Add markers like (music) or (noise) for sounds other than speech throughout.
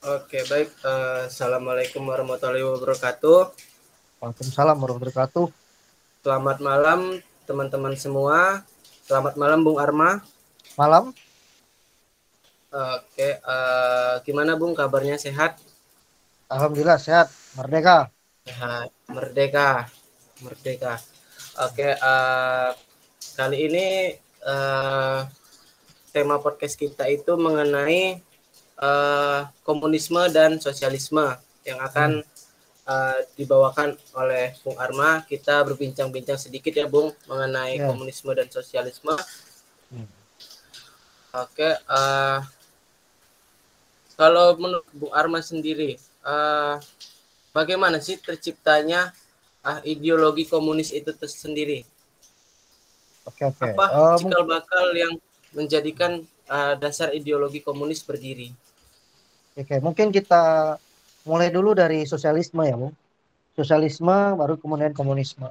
Oke, baik. Uh, Assalamualaikum warahmatullahi wabarakatuh. Waalaikumsalam warahmatullahi wabarakatuh. Selamat malam teman-teman semua. Selamat malam Bung Arma. Malam. Oke, uh, gimana Bung kabarnya sehat? Alhamdulillah sehat, merdeka. Sehat, merdeka, merdeka. Oke, uh, kali ini uh, tema podcast kita itu mengenai uh, komunisme dan sosialisme yang akan uh, dibawakan oleh Bung Arma. Kita berbincang-bincang sedikit ya Bung mengenai yeah. komunisme dan sosialisme. Hmm. Oke, okay, uh, kalau menurut Bung Arma sendiri, uh, bagaimana sih terciptanya uh, ideologi komunis itu sendiri? Oke, okay, oke. Okay. Apa uh, cikal bakal yang menjadikan uh, dasar ideologi komunis berdiri? Oke, mungkin kita mulai dulu dari sosialisme ya, Bu. Sosialisme baru kemudian komunisme.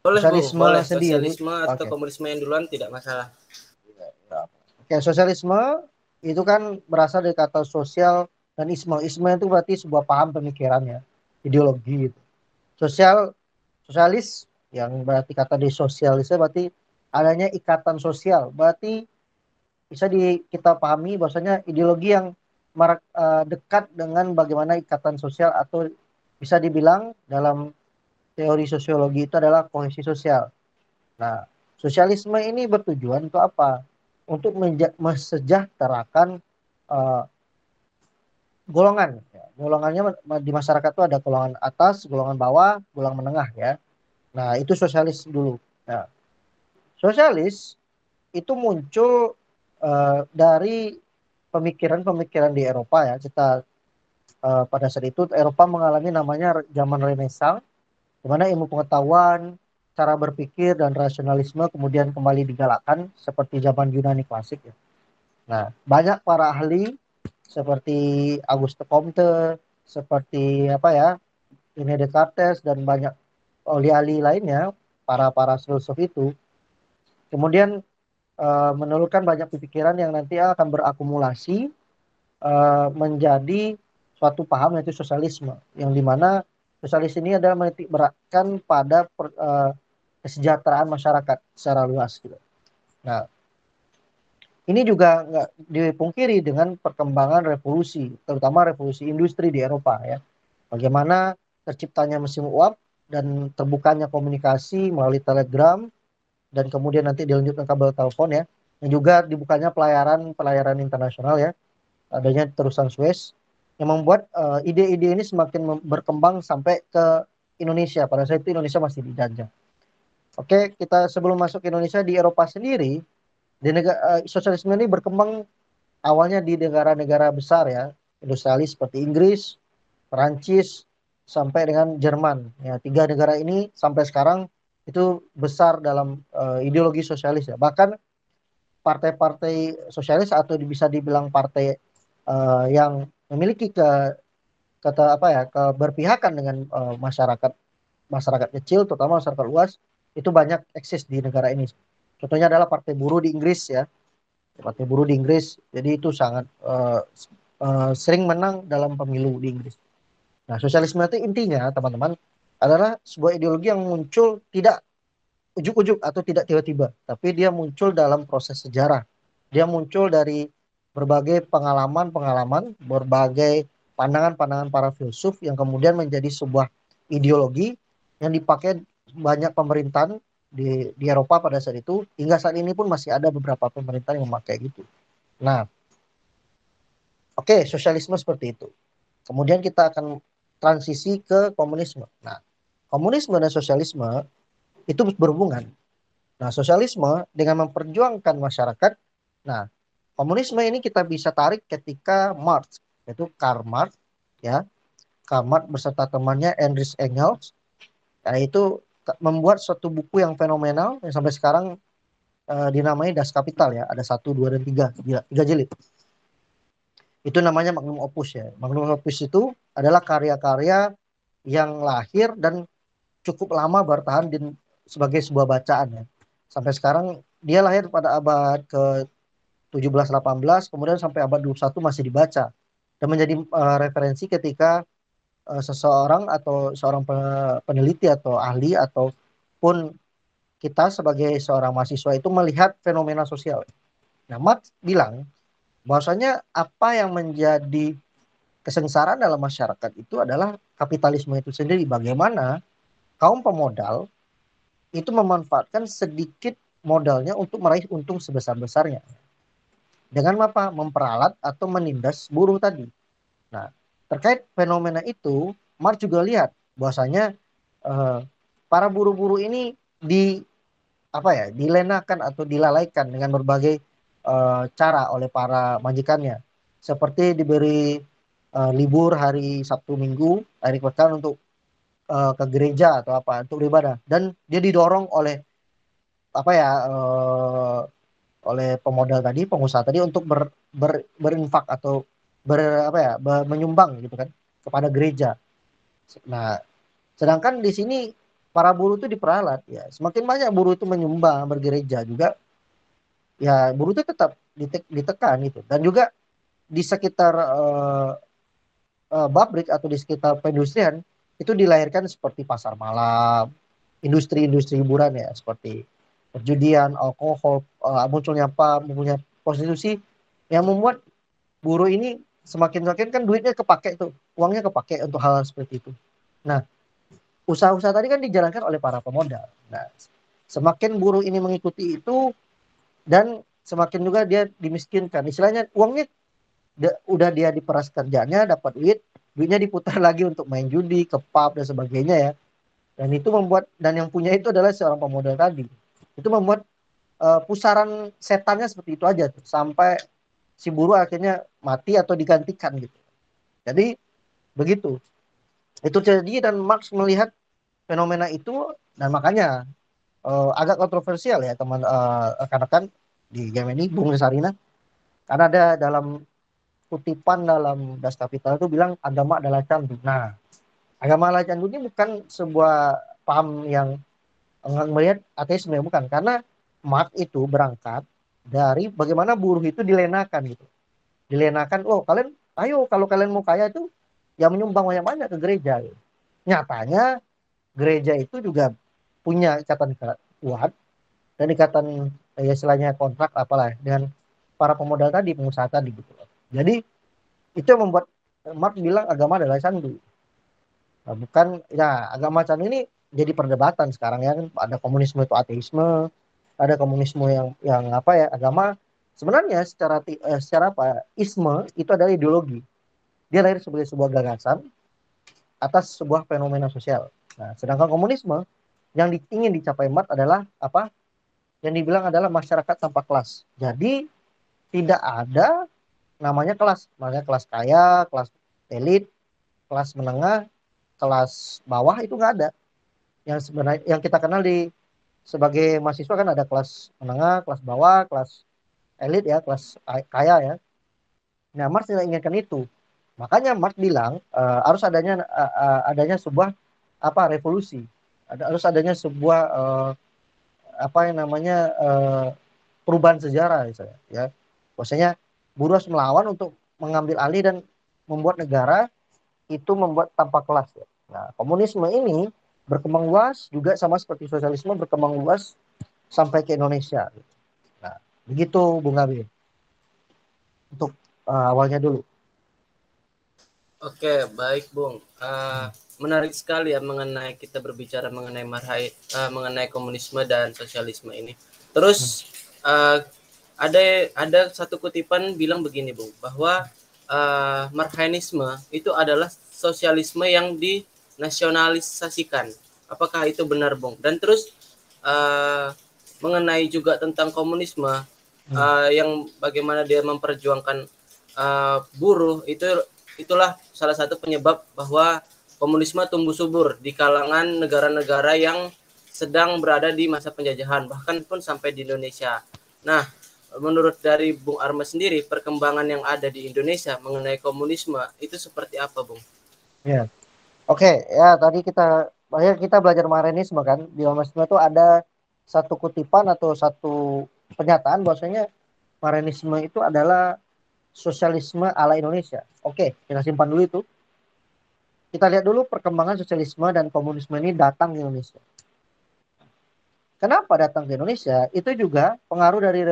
Boleh, sosialisme boleh. sendiri. Sosialisme atau okay. komunisme yang duluan tidak masalah. Oke, sosialisme itu kan berasal dari kata sosial dan isme. Isme itu berarti sebuah paham pemikirannya, ideologi itu. Sosial sosialis yang berarti kata di sosialis berarti adanya ikatan sosial. Berarti bisa di kita pahami bahwasanya ideologi yang dekat dengan bagaimana ikatan sosial atau bisa dibilang dalam teori sosiologi itu adalah kohesi sosial. Nah, sosialisme ini bertujuan untuk apa? Untuk mensejahterakan uh, golongan. Ya. Golongannya di masyarakat itu ada golongan atas, golongan bawah, golongan menengah ya. Nah, itu sosialis dulu. Nah, sosialis itu muncul uh, dari pemikiran-pemikiran di Eropa ya kita uh, pada saat itu Eropa mengalami namanya zaman Renaissance di mana ilmu pengetahuan cara berpikir dan rasionalisme kemudian kembali digalakkan seperti zaman Yunani klasik ya. Nah, banyak para ahli seperti Auguste Comte, seperti apa ya, René Descartes dan banyak ahli-ahli lainnya, para para filsuf itu kemudian uh, menelurkan banyak pikiran yang nanti akan berakumulasi uh, menjadi suatu paham yaitu sosialisme yang di mana sosialis ini adalah menitik beratkan pada per, uh, kesejahteraan masyarakat secara luas gitu. Nah, ini juga nggak dipungkiri dengan perkembangan revolusi, terutama revolusi industri di Eropa ya. Bagaimana terciptanya mesin uap dan terbukanya komunikasi melalui telegram dan kemudian nanti dilanjutkan kabel telepon ya. Dan juga dibukanya pelayaran pelayaran internasional ya. Adanya terusan Suez yang membuat eh, ide-ide uh, ini semakin berkembang sampai ke Indonesia. Pada saat itu Indonesia masih dijajah. Oke kita sebelum masuk ke Indonesia di Eropa sendiri di negara uh, sosialisme ini berkembang awalnya di negara-negara besar ya. Industrialis seperti Inggris, Perancis sampai dengan Jerman. Ya tiga negara ini sampai sekarang itu besar dalam uh, ideologi sosialis ya. Bahkan partai-partai sosialis atau bisa dibilang partai uh, yang memiliki ke kata apa ya keberpihakan dengan uh, masyarakat masyarakat kecil terutama masyarakat luas itu banyak eksis di negara ini. Contohnya adalah Partai Buruh di Inggris ya. Partai Buruh di Inggris. Jadi itu sangat uh, uh, sering menang dalam pemilu di Inggris. Nah, sosialisme itu intinya teman-teman adalah sebuah ideologi yang muncul tidak ujuk-ujuk atau tidak tiba-tiba, tapi dia muncul dalam proses sejarah. Dia muncul dari berbagai pengalaman-pengalaman, berbagai pandangan-pandangan para filsuf yang kemudian menjadi sebuah ideologi yang dipakai banyak pemerintahan di, di Eropa pada saat itu hingga saat ini pun masih ada beberapa pemerintahan yang memakai gitu. Nah, oke okay, sosialisme seperti itu. Kemudian kita akan transisi ke komunisme. Nah, komunisme dan sosialisme itu berhubungan. Nah, sosialisme dengan memperjuangkan masyarakat. Nah, komunisme ini kita bisa tarik ketika Marx, yaitu Karl Marx, ya. Karl Marx beserta temannya Heinrich Engels, ya, itu membuat suatu buku yang fenomenal yang sampai sekarang uh, dinamai Das Kapital ya. Ada satu, dua, dan tiga, tiga, tiga jilid. Itu namanya Magnum Opus ya. Magnum Opus itu adalah karya-karya yang lahir dan cukup lama bertahan di, sebagai sebuah bacaan ya. Sampai sekarang dia lahir pada abad ke 17 18 kemudian sampai abad 21 masih dibaca. dan menjadi uh, referensi ketika uh, seseorang atau seorang peneliti atau ahli ataupun kita sebagai seorang mahasiswa itu melihat fenomena sosial. Nah, Mat bilang bahwasanya apa yang menjadi kesengsaraan dalam masyarakat itu adalah kapitalisme itu sendiri. Bagaimana kaum pemodal itu memanfaatkan sedikit modalnya untuk meraih untung sebesar-besarnya. Dengan apa? Memperalat atau menindas buruh tadi. Nah, terkait fenomena itu, Mark juga lihat bahwasanya eh, para buruh-buruh ini di apa ya dilenakan atau dilalaikan dengan berbagai uh, cara oleh para majikannya seperti diberi uh, libur hari Sabtu Minggu hari pekan untuk uh, ke gereja atau apa untuk beribadah. Dan dia didorong oleh apa ya uh, oleh pemodal tadi pengusaha tadi untuk ber, ber, berinfak atau ber apa ya ber, menyumbang gitu kan kepada gereja. Nah sedangkan di sini para buruh itu diperalat ya. Semakin banyak buruh itu menyumbang bergereja juga ya buruh itu tetap ditekan itu dan juga di sekitar uh, uh, pabrik atau di sekitar perindustrian itu dilahirkan seperti pasar malam industri-industri hiburan ya seperti perjudian alkohol uh, munculnya apa munculnya prostitusi yang membuat buruh ini semakin semakin kan duitnya kepake tuh uangnya kepake untuk hal, -hal seperti itu nah usaha-usaha tadi kan dijalankan oleh para pemodal. Nah, semakin buruh ini mengikuti itu dan semakin juga dia dimiskinkan. Istilahnya uangnya udah dia diperas kerjanya, dapat duit, duitnya diputar (laughs) lagi untuk main judi, ke pub dan sebagainya ya. Dan itu membuat dan yang punya itu adalah seorang pemodal tadi. Itu membuat uh, pusaran setannya seperti itu aja tuh sampai si buruh akhirnya mati atau digantikan gitu. Jadi begitu. Itu terjadi dan Marx melihat fenomena itu dan makanya uh, agak kontroversial ya teman uh, rekan-rekan di game ini Bung Sarina karena ada dalam kutipan dalam Das Kapital itu bilang agama adalah candu. Nah, agama adalah candu ini bukan sebuah paham yang melihat ateisme bukan karena Marx itu berangkat dari bagaimana buruh itu dilenakan gitu. Dilenakan, oh kalian ayo kalau kalian mau kaya itu ya menyumbang banyak-banyak ke gereja. Gitu. Nyatanya gereja itu juga punya ikatan kuat dan ikatan ya istilahnya kontrak apalah dengan para pemodal tadi pengusaha tadi gitu jadi itu yang membuat Mark bilang agama adalah candu. Nah, bukan ya agama candu ini jadi perdebatan sekarang ya kan. Ada komunisme itu ateisme ada komunisme yang yang apa ya agama. Sebenarnya secara eh, secara apa isme itu adalah ideologi. Dia lahir sebagai sebuah gagasan atas sebuah fenomena sosial. Nah, sedangkan komunisme yang di, ingin dicapai Marx adalah apa? Yang dibilang adalah masyarakat tanpa kelas. Jadi tidak ada namanya kelas, makanya kelas kaya, kelas elit, kelas menengah, kelas bawah itu nggak ada. Yang sebenarnya yang kita kenal di sebagai mahasiswa kan ada kelas menengah, kelas bawah, kelas elit ya, kelas kaya ya. Nah, Marx tidak inginkan itu. Makanya Marx bilang uh, harus adanya uh, uh, adanya sebuah apa revolusi ada harus adanya sebuah uh, apa yang namanya uh, perubahan sejarah misalnya ya maksudnya buruh harus melawan untuk mengambil alih dan membuat negara itu membuat tanpa kelas ya. Nah, komunisme ini berkembang luas juga sama seperti sosialisme berkembang luas sampai ke Indonesia. Nah, begitu Bung Gabi. Untuk uh, awalnya dulu. Oke, baik Bung. Uh, menarik sekali ya mengenai kita berbicara mengenai marhai uh, mengenai komunisme dan sosialisme ini. Terus uh, ada ada satu kutipan bilang begini, Bung, bahwa uh, marhainisme itu adalah sosialisme yang dinasionalisasikan. Apakah itu benar, Bung? Dan terus uh, mengenai juga tentang komunisme uh, yang bagaimana dia memperjuangkan uh, buruh itu itulah salah satu penyebab bahwa komunisme tumbuh subur di kalangan negara-negara yang sedang berada di masa penjajahan bahkan pun sampai di Indonesia. Nah, menurut dari Bung Arma sendiri perkembangan yang ada di Indonesia mengenai komunisme itu seperti apa, Bung? Ya. Oke, okay, ya tadi kita banyak kita belajar Marxisme kan. Di Marxisme itu ada satu kutipan atau satu pernyataan bahwasanya Marxisme itu adalah sosialisme ala Indonesia. Oke, kita simpan dulu itu. Kita lihat dulu perkembangan sosialisme dan komunisme ini datang di Indonesia. Kenapa datang ke Indonesia? Itu juga pengaruh dari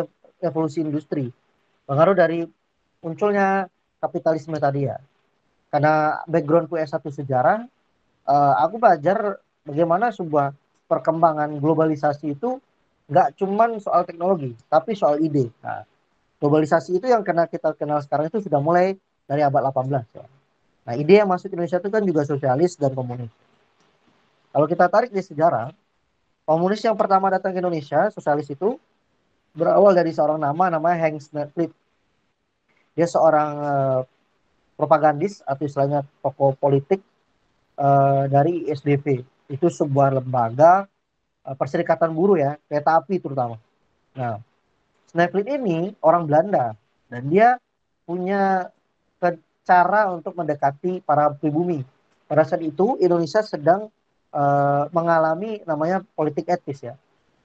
revolusi industri. Pengaruh dari munculnya kapitalisme tadi ya. Karena backgroundku S1 sejarah, uh, aku belajar bagaimana sebuah perkembangan globalisasi itu nggak cuman soal teknologi, tapi soal ide. Nah, globalisasi itu yang kena kita kenal sekarang itu sudah mulai dari abad 18 ya. Nah, ide yang masuk Indonesia itu kan juga sosialis dan komunis. Kalau kita tarik di sejarah, komunis yang pertama datang ke Indonesia, sosialis itu berawal dari seorang nama namanya Hank Snellit. Dia seorang uh, propagandis atau istilahnya tokoh politik uh, dari SDV. Itu sebuah lembaga uh, perserikatan buruh ya, kereta api terutama. Nah, Snellit ini orang Belanda dan dia punya cara untuk mendekati para pribumi. Pada saat itu Indonesia sedang uh, mengalami namanya politik etis ya.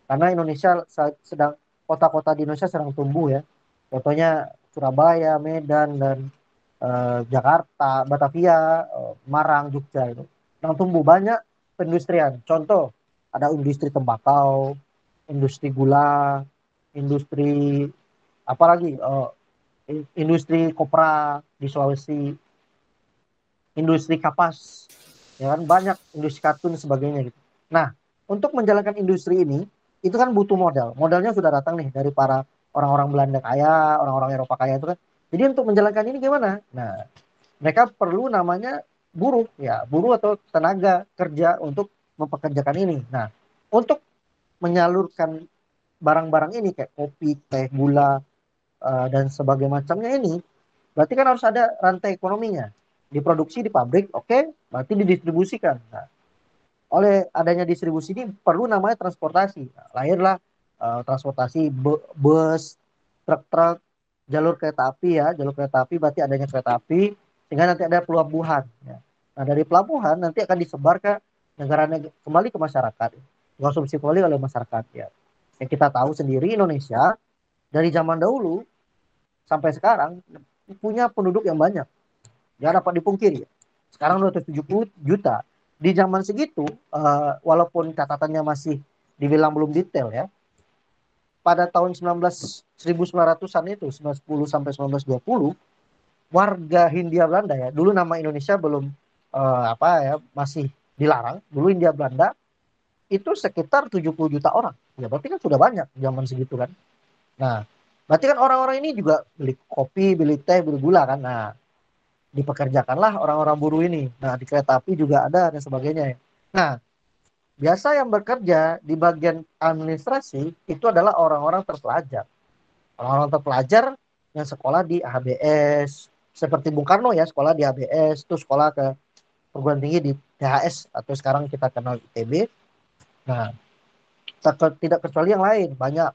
Karena Indonesia sedang kota-kota di Indonesia sedang tumbuh ya. Contohnya Surabaya, Medan dan uh, Jakarta, Batavia, uh, Marang, Jogja itu. Sedang tumbuh banyak perindustrian. Contoh ada industri tembakau, industri gula, industri apalagi uh, industri kopra di Sulawesi, industri kapas, ya kan banyak industri kartun sebagainya gitu. Nah, untuk menjalankan industri ini itu kan butuh modal. Modalnya sudah datang nih dari para orang-orang Belanda kaya, orang-orang Eropa kaya itu kan. Jadi untuk menjalankan ini gimana? Nah, mereka perlu namanya buruh ya, buruh atau tenaga kerja untuk mempekerjakan ini. Nah, untuk menyalurkan barang-barang ini kayak kopi, teh, gula, uh, dan sebagai macamnya ini berarti kan harus ada rantai ekonominya diproduksi di pabrik oke okay, berarti didistribusikan nah, oleh adanya distribusi ini perlu namanya transportasi lahirlah uh, transportasi bus truk-truk jalur kereta api ya jalur kereta api berarti adanya kereta api sehingga nanti ada pelabuhan ya. nah dari pelabuhan nanti akan disebar ke negara kembali ke masyarakat konsumsi kembali oleh masyarakat ya yang kita tahu sendiri Indonesia dari zaman dahulu sampai sekarang punya penduduk yang banyak. Jangan dapat dipungkiri. Sekarang 270 juta. Di zaman segitu, uh, walaupun catatannya masih dibilang belum detail ya, pada tahun 19 1900-an itu 1910 sampai 1920 warga Hindia Belanda ya dulu nama Indonesia belum uh, apa ya masih dilarang. Dulu Hindia Belanda itu sekitar 70 juta orang. Ya berarti kan sudah banyak zaman segitu kan. Nah Berarti kan orang-orang ini juga beli kopi, beli teh, beli gula kan. Nah, dipekerjakanlah orang-orang buruh ini. Nah, di kereta api juga ada dan sebagainya. Nah, biasa yang bekerja di bagian administrasi itu adalah orang-orang terpelajar. Orang-orang terpelajar yang sekolah di HBS, seperti Bung Karno ya, sekolah di HBS, itu sekolah ke perguruan tinggi di THS atau sekarang kita kenal ITB. Nah, tidak kecuali yang lain, banyak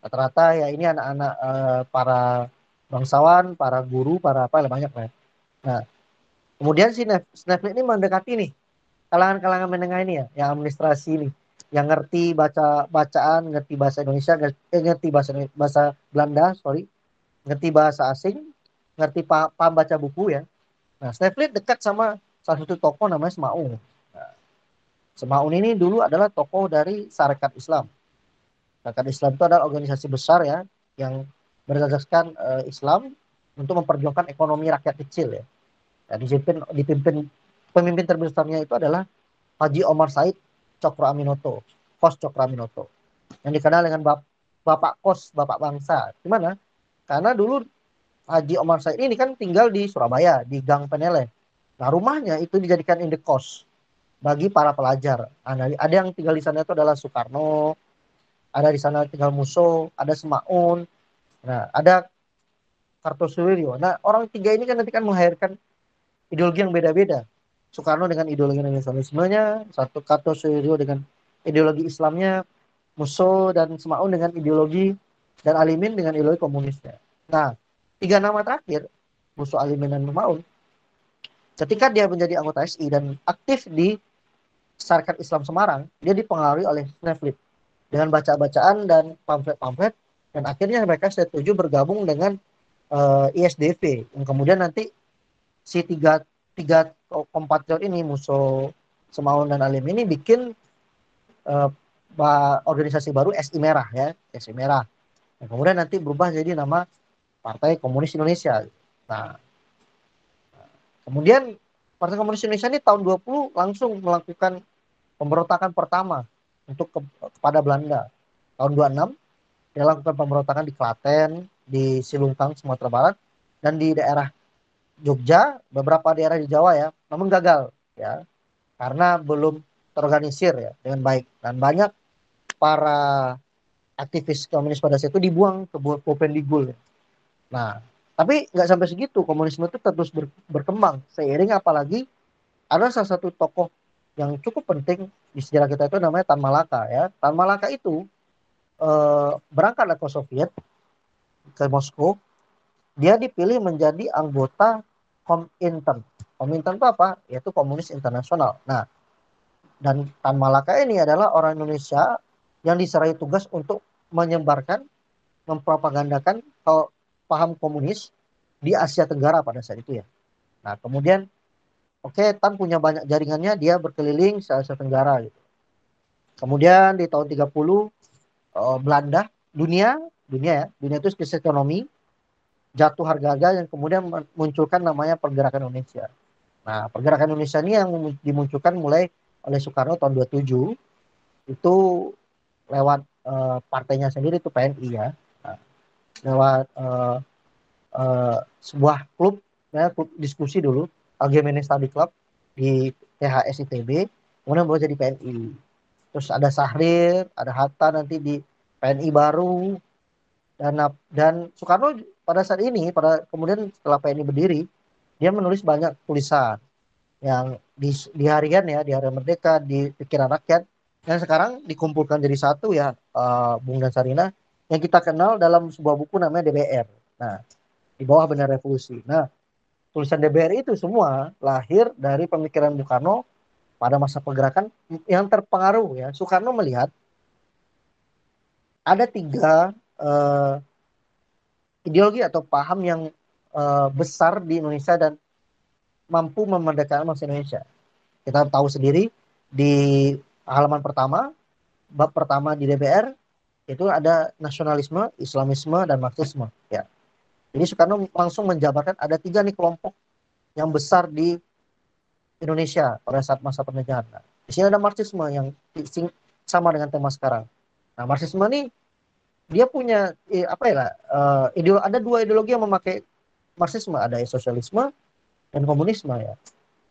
rata-rata ya ini anak-anak uh, para bangsawan, para guru, para apa banyak lah. Nah, kemudian si Snapchat ini mendekati nih kalangan-kalangan menengah ini ya, yang administrasi ini, yang ngerti baca bacaan, ngerti bahasa Indonesia, eh, ngerti bahasa bahasa Belanda, sorry, ngerti bahasa asing, ngerti paham, paham baca buku ya. Nah, Snapchat dekat sama salah satu tokoh namanya Semaun. Nah, Semaun ini dulu adalah tokoh dari Sarekat Islam Zakat Islam itu adalah organisasi besar ya yang berdasarkan uh, Islam untuk memperjuangkan ekonomi rakyat kecil ya. Ya dipimpin dipimpin pemimpin terbesarnya itu adalah Haji Omar Said Cokro Aminoto, Kos Cokro Aminoto. Yang dikenal dengan Bap Bapak Kos, Bapak Bangsa. Gimana? Karena dulu Haji Omar Said ini kan tinggal di Surabaya, di Gang Penele. Nah, rumahnya itu dijadikan indekos bagi para pelajar. Ada yang tinggal di sana itu adalah Soekarno, ada di sana tinggal Muso, ada Semaun, nah ada Kartosuwiryo. Nah orang tiga ini kan nanti kan melahirkan ideologi yang beda-beda. Soekarno dengan ideologi nasionalismenya, satu Kartosuwiryo dengan ideologi Islamnya, Muso dan Semaun dengan ideologi dan Alimin dengan ideologi komunisnya. Nah, tiga nama terakhir, Muso, Alimin dan Semaun, ketika dia menjadi anggota SI dan aktif di Sarkat Islam Semarang, dia dipengaruhi oleh Sneflit dengan baca-bacaan dan pamflet-pamflet dan akhirnya mereka setuju bergabung dengan uh, ISDV yang kemudian nanti si tiga tiga kompatriot ini Muso Semaun dan Alim ini bikin uh, organisasi baru SI Merah ya. SI Merah. Nah, kemudian nanti berubah jadi nama Partai Komunis Indonesia. Nah kemudian Partai Komunis Indonesia ini tahun 20 langsung melakukan pemberontakan pertama untuk ke, kepada Belanda. Tahun 26 dia lakukan pemberontakan di Klaten di Silungkang Sumatera Barat dan di daerah Jogja beberapa daerah di Jawa ya namun gagal ya karena belum terorganisir ya dengan baik dan banyak para aktivis komunis pada saat itu dibuang ke Popendigul. Ya. Nah, tapi nggak sampai segitu komunisme itu terus ber, berkembang seiring apalagi ada salah satu tokoh yang cukup penting di sejarah kita itu namanya Tan Malaka ya. Tan Malaka itu eh, berangkat ke Soviet ke Moskow. Dia dipilih menjadi anggota Komintern. Komintern itu apa? Yaitu Komunis Internasional. Nah, dan Tan Malaka ini adalah orang Indonesia yang diserai tugas untuk menyebarkan, mempropagandakan kalau paham komunis di Asia Tenggara pada saat itu ya. Nah, kemudian oke okay, Tan punya banyak jaringannya, dia berkeliling se Asia Tenggara gitu. Kemudian di tahun 30 uh, eh, Belanda, dunia, dunia ya, dunia itu krisis ekonomi, jatuh harga-harga yang kemudian munculkan namanya pergerakan Indonesia. Nah, pergerakan Indonesia ini yang dimunculkan mulai oleh Soekarno tahun 27 itu lewat uh, partainya sendiri itu PNI ya. Nah, lewat uh, uh, sebuah klub ya klub diskusi dulu Algemene Study Club di THS ITB kemudian baru jadi PNI terus ada Sahrir ada Hatta nanti di PNI baru dan dan Soekarno pada saat ini pada kemudian setelah PNI berdiri dia menulis banyak tulisan yang di, di harian ya di hari merdeka di pikiran rakyat yang sekarang dikumpulkan jadi satu ya uh, Bung dan Sarina yang kita kenal dalam sebuah buku namanya DBR. Nah, di bawah benar revolusi. Nah, tulisan DBR itu semua lahir dari pemikiran Bung Karno pada masa pergerakan yang terpengaruh ya. Soekarno melihat ada tiga uh, ideologi atau paham yang uh, besar di Indonesia dan mampu memerdekakan bangsa Indonesia. Kita tahu sendiri di halaman pertama, bab pertama di DPR itu ada nasionalisme, Islamisme dan Marxisme. Ya. Jadi Soekarno langsung menjabarkan ada tiga nih kelompok yang besar di Indonesia pada saat masa penjajahan. Nah, di sini ada Marxisme yang sama dengan tema sekarang. Nah, Marxisme ini dia punya eh, apa ya uh, ada dua ideologi yang memakai Marxisme ada sosialisme dan komunisme ya.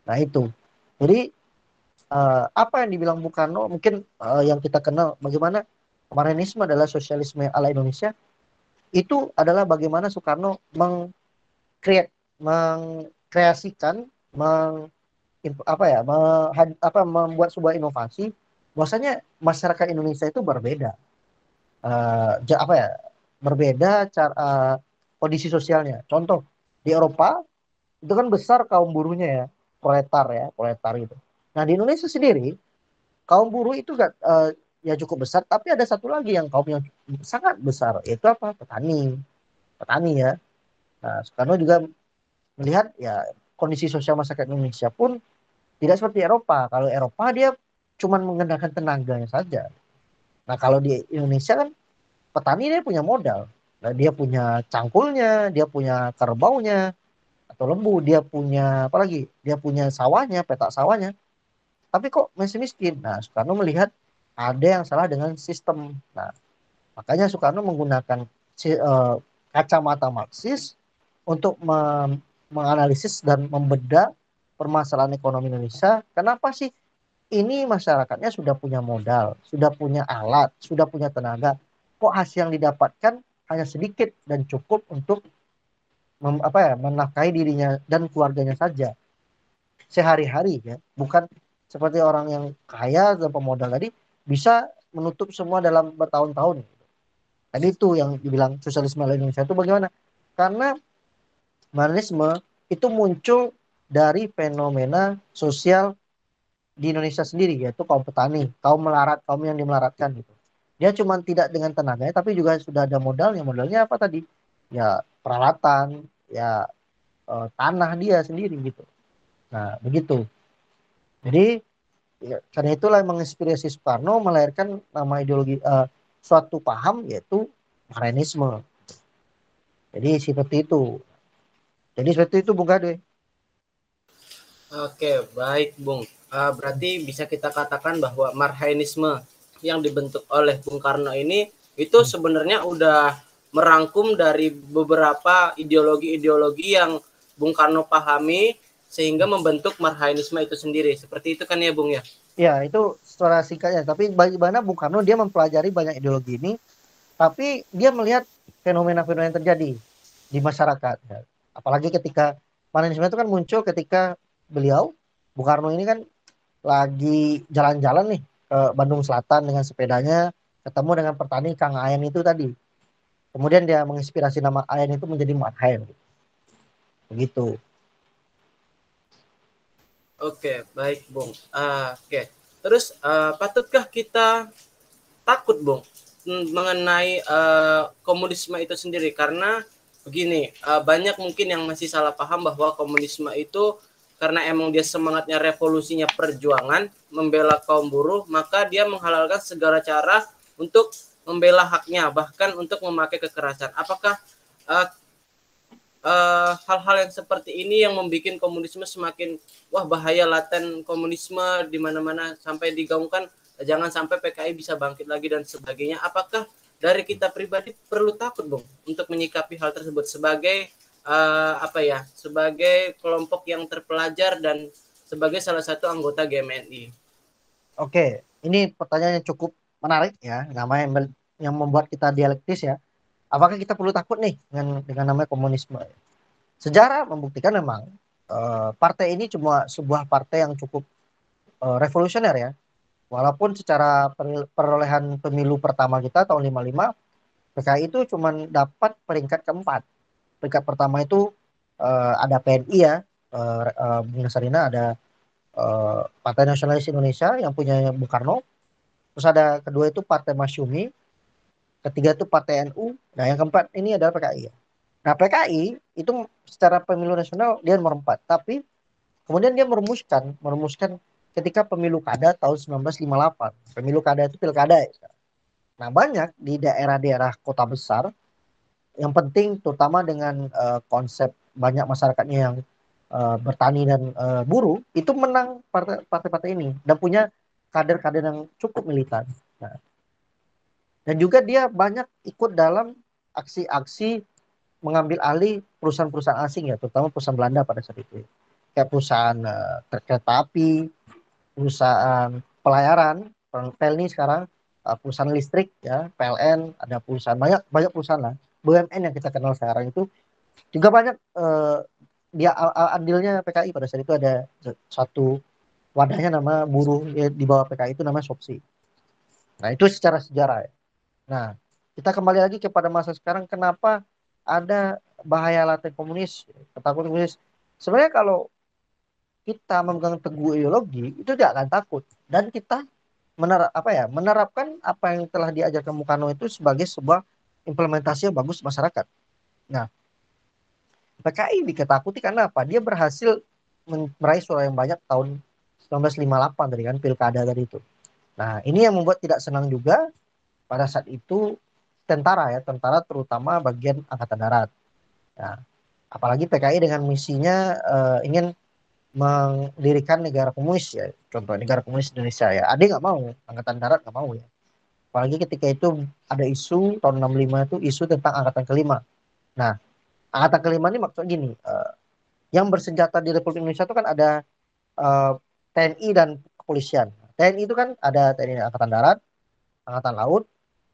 Nah itu. Jadi uh, apa yang dibilang Bung Karno mungkin uh, yang kita kenal bagaimana Marxisme adalah sosialisme ala Indonesia itu adalah bagaimana Soekarno mengkreat mengkreasikan meng apa ya me, apa membuat sebuah inovasi. Bahwasanya masyarakat Indonesia itu berbeda uh, apa ya berbeda cara uh, kondisi sosialnya. Contoh di Eropa itu kan besar kaum buruhnya ya, proletar ya, proletar itu. Nah di Indonesia sendiri kaum buruh itu gak uh, ya cukup besar, tapi ada satu lagi yang kaum yang sangat besar, yaitu apa? Petani, petani ya. Nah Soekarno juga melihat ya kondisi sosial masyarakat Indonesia pun tidak seperti Eropa. Kalau Eropa dia cuma mengenakan tenaganya saja. Nah kalau di Indonesia kan petani dia punya modal. Nah, dia punya cangkulnya, dia punya kerbaunya atau lembu, dia punya apa lagi? Dia punya sawahnya, petak sawahnya. Tapi kok masih miskin? Nah, Soekarno melihat ada yang salah dengan sistem. Nah, makanya Soekarno menggunakan uh, kacamata Marxis untuk menganalisis dan membedah permasalahan ekonomi Indonesia. Kenapa sih ini masyarakatnya sudah punya modal, sudah punya alat, sudah punya tenaga. Kok hasil yang didapatkan hanya sedikit dan cukup untuk mem, apa ya, menafkahi dirinya dan keluarganya saja sehari-hari ya, bukan seperti orang yang kaya dan pemodal tadi bisa menutup semua dalam bertahun-tahun. Tadi itu yang dibilang sosialisme Indonesia itu bagaimana? Karena Marxisme itu muncul dari fenomena sosial di Indonesia sendiri yaitu kaum petani, kaum melarat, kaum yang dimelaratkan gitu. Dia cuma tidak dengan tenaganya tapi juga sudah ada modalnya. Modalnya apa tadi? ya peralatan, ya uh, tanah dia sendiri gitu. Nah, begitu. Jadi ya, karena itulah menginspirasi Soekarno melahirkan nama ideologi uh, suatu paham yaitu Marxisme. Jadi seperti itu. Jadi seperti itu Bung Gadwe. Oke, baik Bung. Uh, berarti bisa kita katakan bahwa Marxisme yang dibentuk oleh Bung Karno ini itu sebenarnya udah merangkum dari beberapa ideologi-ideologi yang Bung Karno pahami sehingga membentuk Marxisme itu sendiri. Seperti itu kan ya Bung ya? Ya, itu secara singkatnya. Tapi bagaimana Bung Karno dia mempelajari banyak ideologi ini, tapi dia melihat fenomena-fenomena yang terjadi di masyarakat. Apalagi ketika Marxisme itu kan muncul ketika beliau Bung Karno ini kan lagi jalan-jalan nih ke Bandung Selatan dengan sepedanya ketemu dengan petani Kang Ayan itu tadi. Kemudian dia menginspirasi nama Ayan itu menjadi Marhain. Begitu. Oke, baik, Bung. Uh, Oke. Terus uh, patutkah kita takut, Bung, mengenai uh, komunisme itu sendiri karena begini, uh, banyak mungkin yang masih salah paham bahwa komunisme itu karena emang dia semangatnya revolusinya perjuangan membela kaum buruh maka dia menghalalkan segala cara untuk membela haknya bahkan untuk memakai kekerasan. Apakah hal uh, hal-hal yang seperti ini yang membuat komunisme semakin wah bahaya laten komunisme di mana-mana sampai digaungkan jangan sampai PKI bisa bangkit lagi dan sebagainya. Apakah dari kita pribadi perlu takut bung untuk menyikapi hal tersebut sebagai uh, apa ya sebagai kelompok yang terpelajar dan sebagai salah satu anggota GMNI. Oke, ini pertanyaan yang cukup menarik ya, namanya yang membuat kita dialektis ya. Apakah kita perlu takut nih dengan dengan namanya komunisme? Sejarah membuktikan memang uh, partai ini cuma sebuah partai yang cukup uh, revolusioner ya. Walaupun secara perolehan pemilu pertama kita tahun 55 PKI itu cuma dapat peringkat keempat peringkat pertama itu uh, ada PNI ya, uh, uh, Bung Nasarina ada uh, Partai Nasionalis Indonesia yang punya Bung Karno. Terus ada kedua itu Partai Masyumi, ketiga itu Partai NU, nah yang keempat ini adalah PKI ya. Nah PKI itu secara pemilu nasional dia nomor empat, tapi kemudian dia merumuskan, merumuskan ketika pemilu kada tahun 1958. Pemilu kada itu pilkada ya. Nah banyak di daerah-daerah kota besar yang penting terutama dengan uh, konsep banyak masyarakatnya yang uh, bertani dan uh, buruh itu menang partai-partai ini dan punya kader-kader yang cukup militan. Nah, dan juga dia banyak ikut dalam aksi-aksi mengambil alih perusahaan-perusahaan asing ya, terutama perusahaan Belanda pada saat itu. Kayak perusahaan uh, kereta api, perusahaan pelayaran, Pelni sekarang, uh, perusahaan listrik ya, PLN, ada perusahaan banyak banyak perusahaan lah BUMN yang kita kenal sekarang itu juga banyak uh, dia andilnya PKI pada saat itu ada satu wadahnya nama buruh ya, di bawah PKI itu nama Sopsi. Nah itu secara sejarah ya. Nah kita kembali lagi kepada masa sekarang kenapa ada bahaya laten komunis, ketakutan komunis. Sebenarnya kalau kita memegang teguh ideologi itu tidak akan takut dan kita menerap apa ya menerapkan apa yang telah diajarkan Mukano itu sebagai sebuah implementasi yang bagus masyarakat. Nah, PKI diketakuti karena apa? Dia berhasil meraih suara yang banyak tahun 1958 tadi kan pilkada tadi itu. Nah, ini yang membuat tidak senang juga pada saat itu tentara ya, tentara terutama bagian angkatan darat. Nah, apalagi PKI dengan misinya uh, ingin mendirikan negara komunis ya, contoh negara komunis Indonesia ya. Ada nggak mau, angkatan darat nggak mau ya apalagi ketika itu ada isu tahun 65 itu isu tentang angkatan kelima. Nah angkatan kelima ini maksudnya gini uh, yang bersenjata di Republik Indonesia itu kan ada uh, eh, TNI dan kepolisian. TNI itu kan ada TNI angkatan darat angkatan laut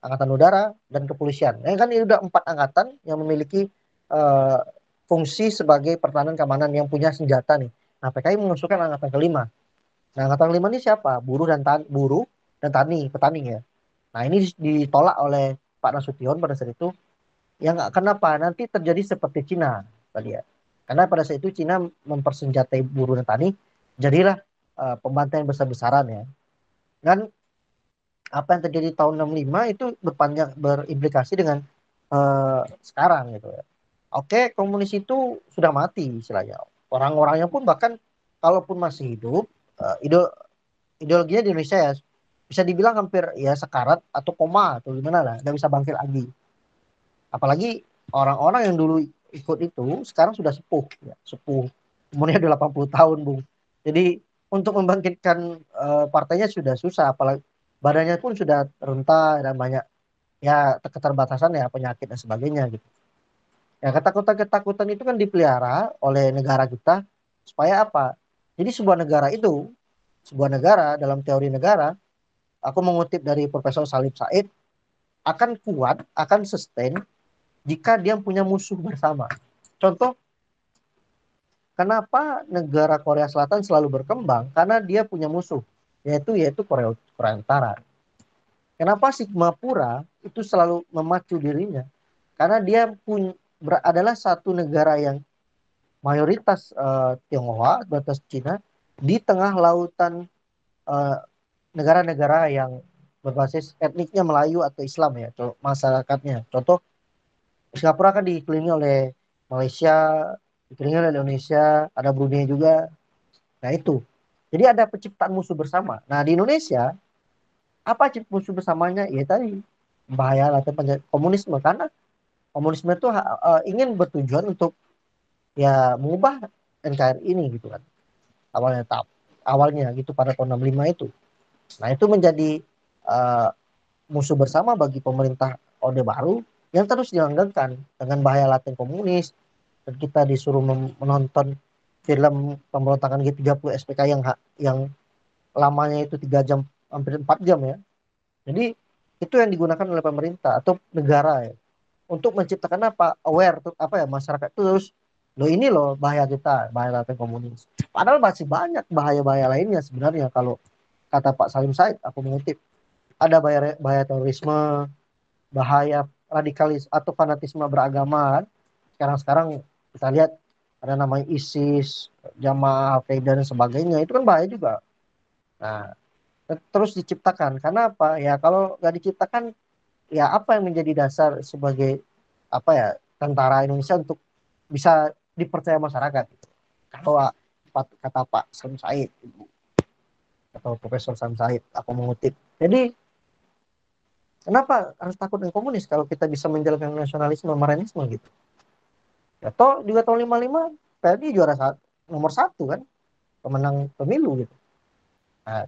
angkatan udara dan kepolisian. Yang kan ini udah empat angkatan yang memiliki uh, fungsi sebagai pertahanan keamanan yang punya senjata nih. Nah PKI mengusulkan angkatan kelima. Nah angkatan kelima ini siapa? Buruh dan tan buruh dan tani petani ya Nah ini ditolak oleh Pak Nasution pada saat itu. Yang kenapa? Nanti terjadi seperti Cina tadi ya. Karena pada saat itu Cina mempersenjatai buruh dan tani, jadilah uh, pembantaian besar-besaran ya. Dan apa yang terjadi tahun 65 itu berpanjang berimplikasi dengan uh, sekarang gitu ya. Oke, komunis itu sudah mati istilahnya. Orang-orangnya pun bahkan kalaupun masih hidup, uh, ide ideologinya di Indonesia ya bisa dibilang hampir ya sekarat atau koma atau gimana lah, nggak bisa bangkit lagi. Apalagi orang-orang yang dulu ikut itu sekarang sudah sepuh, ya, sepuh umurnya udah 80 tahun, Bung. Jadi untuk membangkitkan uh, partainya sudah susah, apalagi badannya pun sudah renta dan banyak ya keterbatasan ya penyakit dan sebagainya gitu. Ya ketakutan-ketakutan itu kan dipelihara oleh negara kita supaya apa? Jadi sebuah negara itu, sebuah negara dalam teori negara, aku mengutip dari Profesor Salib Said, akan kuat, akan sustain jika dia punya musuh bersama. Contoh, kenapa negara Korea Selatan selalu berkembang? Karena dia punya musuh, yaitu yaitu Korea, Korea Utara. Kenapa Sigmapura itu selalu memacu dirinya? Karena dia punya adalah satu negara yang mayoritas uh, Tionghoa, batas Cina di tengah lautan eh, negara-negara yang berbasis etniknya Melayu atau Islam ya, masyarakatnya. Contoh Singapura kan dikelilingi oleh Malaysia, dikelilingi oleh Indonesia, ada Brunei juga. Nah itu. Jadi ada penciptaan musuh bersama. Nah di Indonesia apa musuh bersamanya? Ya tadi bahaya atau komunisme karena komunisme itu uh, ingin bertujuan untuk ya mengubah NKRI ini gitu kan awalnya tahap awalnya gitu pada tahun 65 itu nah itu menjadi uh, musuh bersama bagi pemerintah Orde Baru yang terus dilanggengkan dengan bahaya laten komunis. Dan kita disuruh menonton film pemberontakan G30 SPK yang yang lamanya itu tiga jam hampir empat jam ya. Jadi itu yang digunakan oleh pemerintah atau negara ya untuk menciptakan apa? Aware tuh apa ya masyarakat terus lo ini loh bahaya kita bahaya laten komunis. Padahal masih banyak bahaya-bahaya lainnya sebenarnya kalau kata Pak Salim Said aku mengutip ada bahaya bahaya terorisme bahaya radikalis atau fanatisme beragama sekarang-sekarang kita lihat ada namanya ISIS jamaah Al-Qaeda dan sebagainya itu kan bahaya juga. Nah terus diciptakan. Karena apa? Ya kalau nggak diciptakan ya apa yang menjadi dasar sebagai apa ya tentara Indonesia untuk bisa dipercaya masyarakat? Kalau kata Pak Sam Said atau Profesor Sam Said aku mengutip jadi kenapa harus takut dengan komunis kalau kita bisa menjalankan nasionalisme maranisme gitu ya, juga tahun 55 PLD juara satu, nomor satu kan pemenang pemilu gitu nah,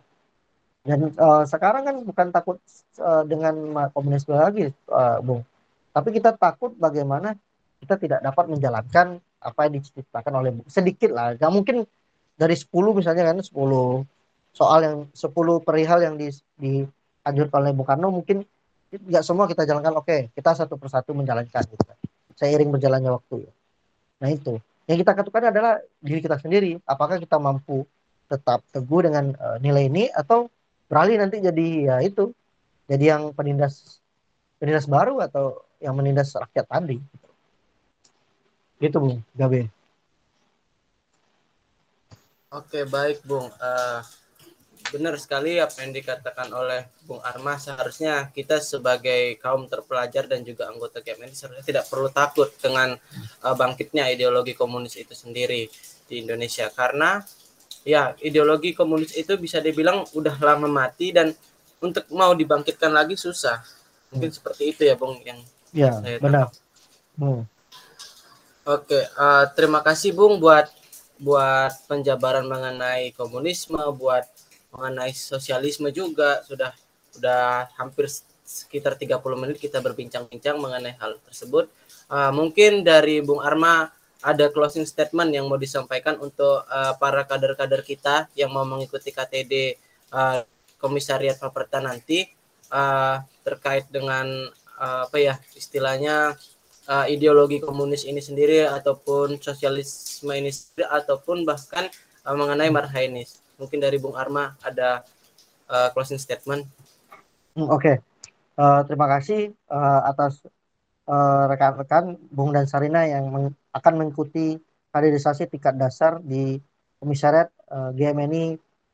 dan uh, sekarang kan bukan takut uh, dengan komunisme lagi, uh, Bung. Tapi kita takut bagaimana kita tidak dapat menjalankan apa yang diciptakan oleh sedikit lah. Gak mungkin dari 10 misalnya kan 10 soal yang 10 perihal yang di, dianjurkan oleh Bung Karno mungkin nggak semua kita jalankan. Oke okay, kita satu persatu menjalankan gitu. Seiring berjalannya waktu. Ya. Nah itu. Yang kita katakan adalah diri kita sendiri. Apakah kita mampu tetap teguh dengan uh, nilai ini atau beralih nanti jadi ya itu jadi yang penindas penindas baru atau yang menindas rakyat tadi? Gitu bung Gabe. Oke baik bung. Uh, benar sekali apa yang dikatakan oleh bung Arma seharusnya kita sebagai kaum terpelajar dan juga anggota GMN seharusnya tidak perlu takut dengan uh, bangkitnya ideologi komunis itu sendiri di Indonesia karena ya ideologi komunis itu bisa dibilang udah lama mati dan untuk mau dibangkitkan lagi susah. Mungkin hmm. seperti itu ya, Bung yang Ya, saya benar. Hmm. Oke, uh, terima kasih Bung buat buat penjabaran mengenai komunisme, buat mengenai sosialisme juga sudah sudah hampir sekitar 30 menit kita berbincang-bincang mengenai hal tersebut. Uh, mungkin dari Bung Arma ada closing statement yang mau disampaikan untuk uh, para kader-kader kita yang mau mengikuti KTD uh, eh, Komisariat Paperta nanti uh, terkait dengan uh, apa ya istilahnya uh, ideologi komunis ini sendiri ataupun sosialisme ini sendiri ataupun bahkan uh, mengenai Marhainis. Mungkin dari Bung Arma ada uh, closing statement. Hmm, oke, okay. uh, terima kasih uh, atas rekan-rekan uh, Bung dan Sarina yang akan mengikuti kaderisasi tingkat dasar di komisariat uh, eh, GMNI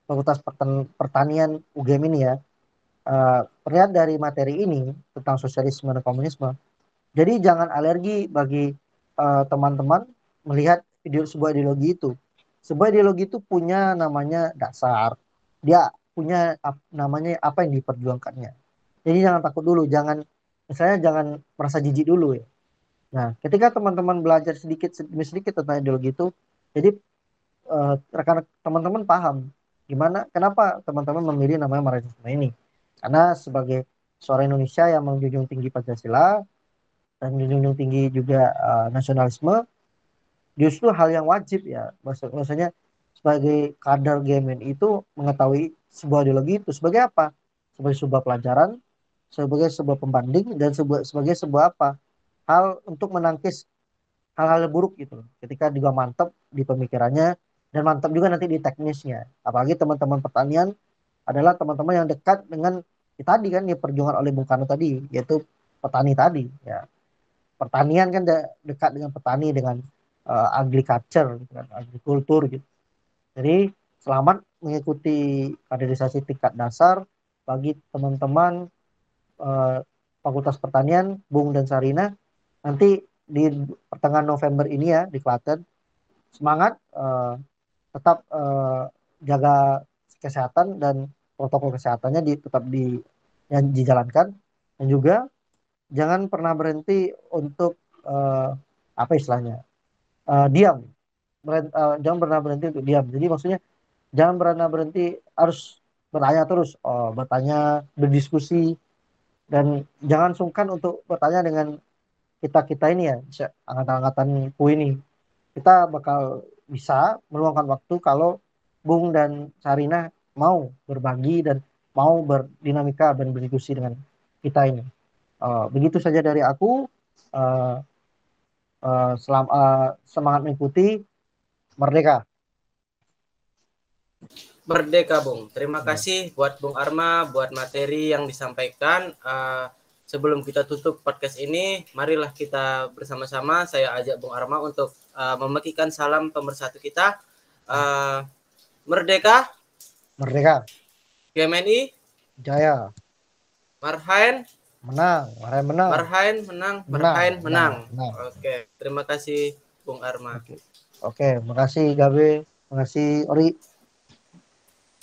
Fakultas Pertanian UGM ini ya. Uh, dari materi ini tentang sosialisme dan komunisme, Jadi jangan alergi bagi uh, teman-teman melihat video sebuah ideologi itu. Sebuah ideologi itu punya namanya dasar. Dia punya namanya apa yang diperjuangkannya. Jadi jangan takut dulu, jangan misalnya jangan merasa jijik dulu ya. Nah, ketika teman-teman belajar sedikit demi sedikit tentang ideologi itu, jadi uh, rekan teman-teman paham gimana kenapa teman-teman memilih namanya Marxisme ini. Karena sebagai suara Indonesia yang menjunjung tinggi Pancasila dan menjunjung tinggi juga uh, nasionalisme, justru hal yang wajib ya. Maksud, maksudnya sebagai kader GMN itu mengetahui sebuah ideologi itu sebagai apa? Sebagai sebuah pelajaran, sebagai sebuah pembanding dan sebuah, sebagai sebuah apa? hal untuk menangkis hal-hal buruk gitu ketika juga mantap di pemikirannya dan mantap juga nanti di teknisnya apalagi teman-teman pertanian adalah teman-teman yang dekat dengan ya, tadi kan yang perjuangan oleh Bung Karno tadi yaitu petani tadi ya pertanian kan de dekat dengan petani dengan uh, agriculture gitu kan agrikultur gitu. Jadi selamat mengikuti kaderisasi tingkat dasar bagi teman-teman uh, Fakultas Pertanian Bung dan Sarina. Nanti di pertengahan November ini ya di Klaten. Semangat uh, tetap uh, jaga kesehatan dan protokol kesehatannya di, tetap di yang dijalankan. Dan juga jangan pernah berhenti untuk uh, apa istilahnya uh, diam uh, jangan pernah berhenti untuk diam jadi maksudnya jangan pernah berhenti harus bertanya terus oh, bertanya berdiskusi dan jangan sungkan untuk bertanya dengan kita kita ini ya angkatan-angkatan ku ini kita bakal bisa meluangkan waktu kalau Bung dan Sarina mau berbagi dan mau berdinamika dan berdiskusi dengan kita ini. Uh, begitu saja dari aku. Uh, uh, selam, uh, semangat mengikuti merdeka. Merdeka, Bung. Terima kasih buat Bung Arma, buat materi yang disampaikan. Uh, sebelum kita tutup podcast ini, marilah kita bersama-sama saya ajak Bung Arma untuk uh, memetikan salam pemersatu kita. Uh, Merdeka. Merdeka. GMNI. Jaya. Marhain. Menang. Marhain menang. Marhain menang. Marhain menang. menang. menang. Oke, terima kasih Bung Arma. Oke, Oke makasih Gabe. Makasih Ori.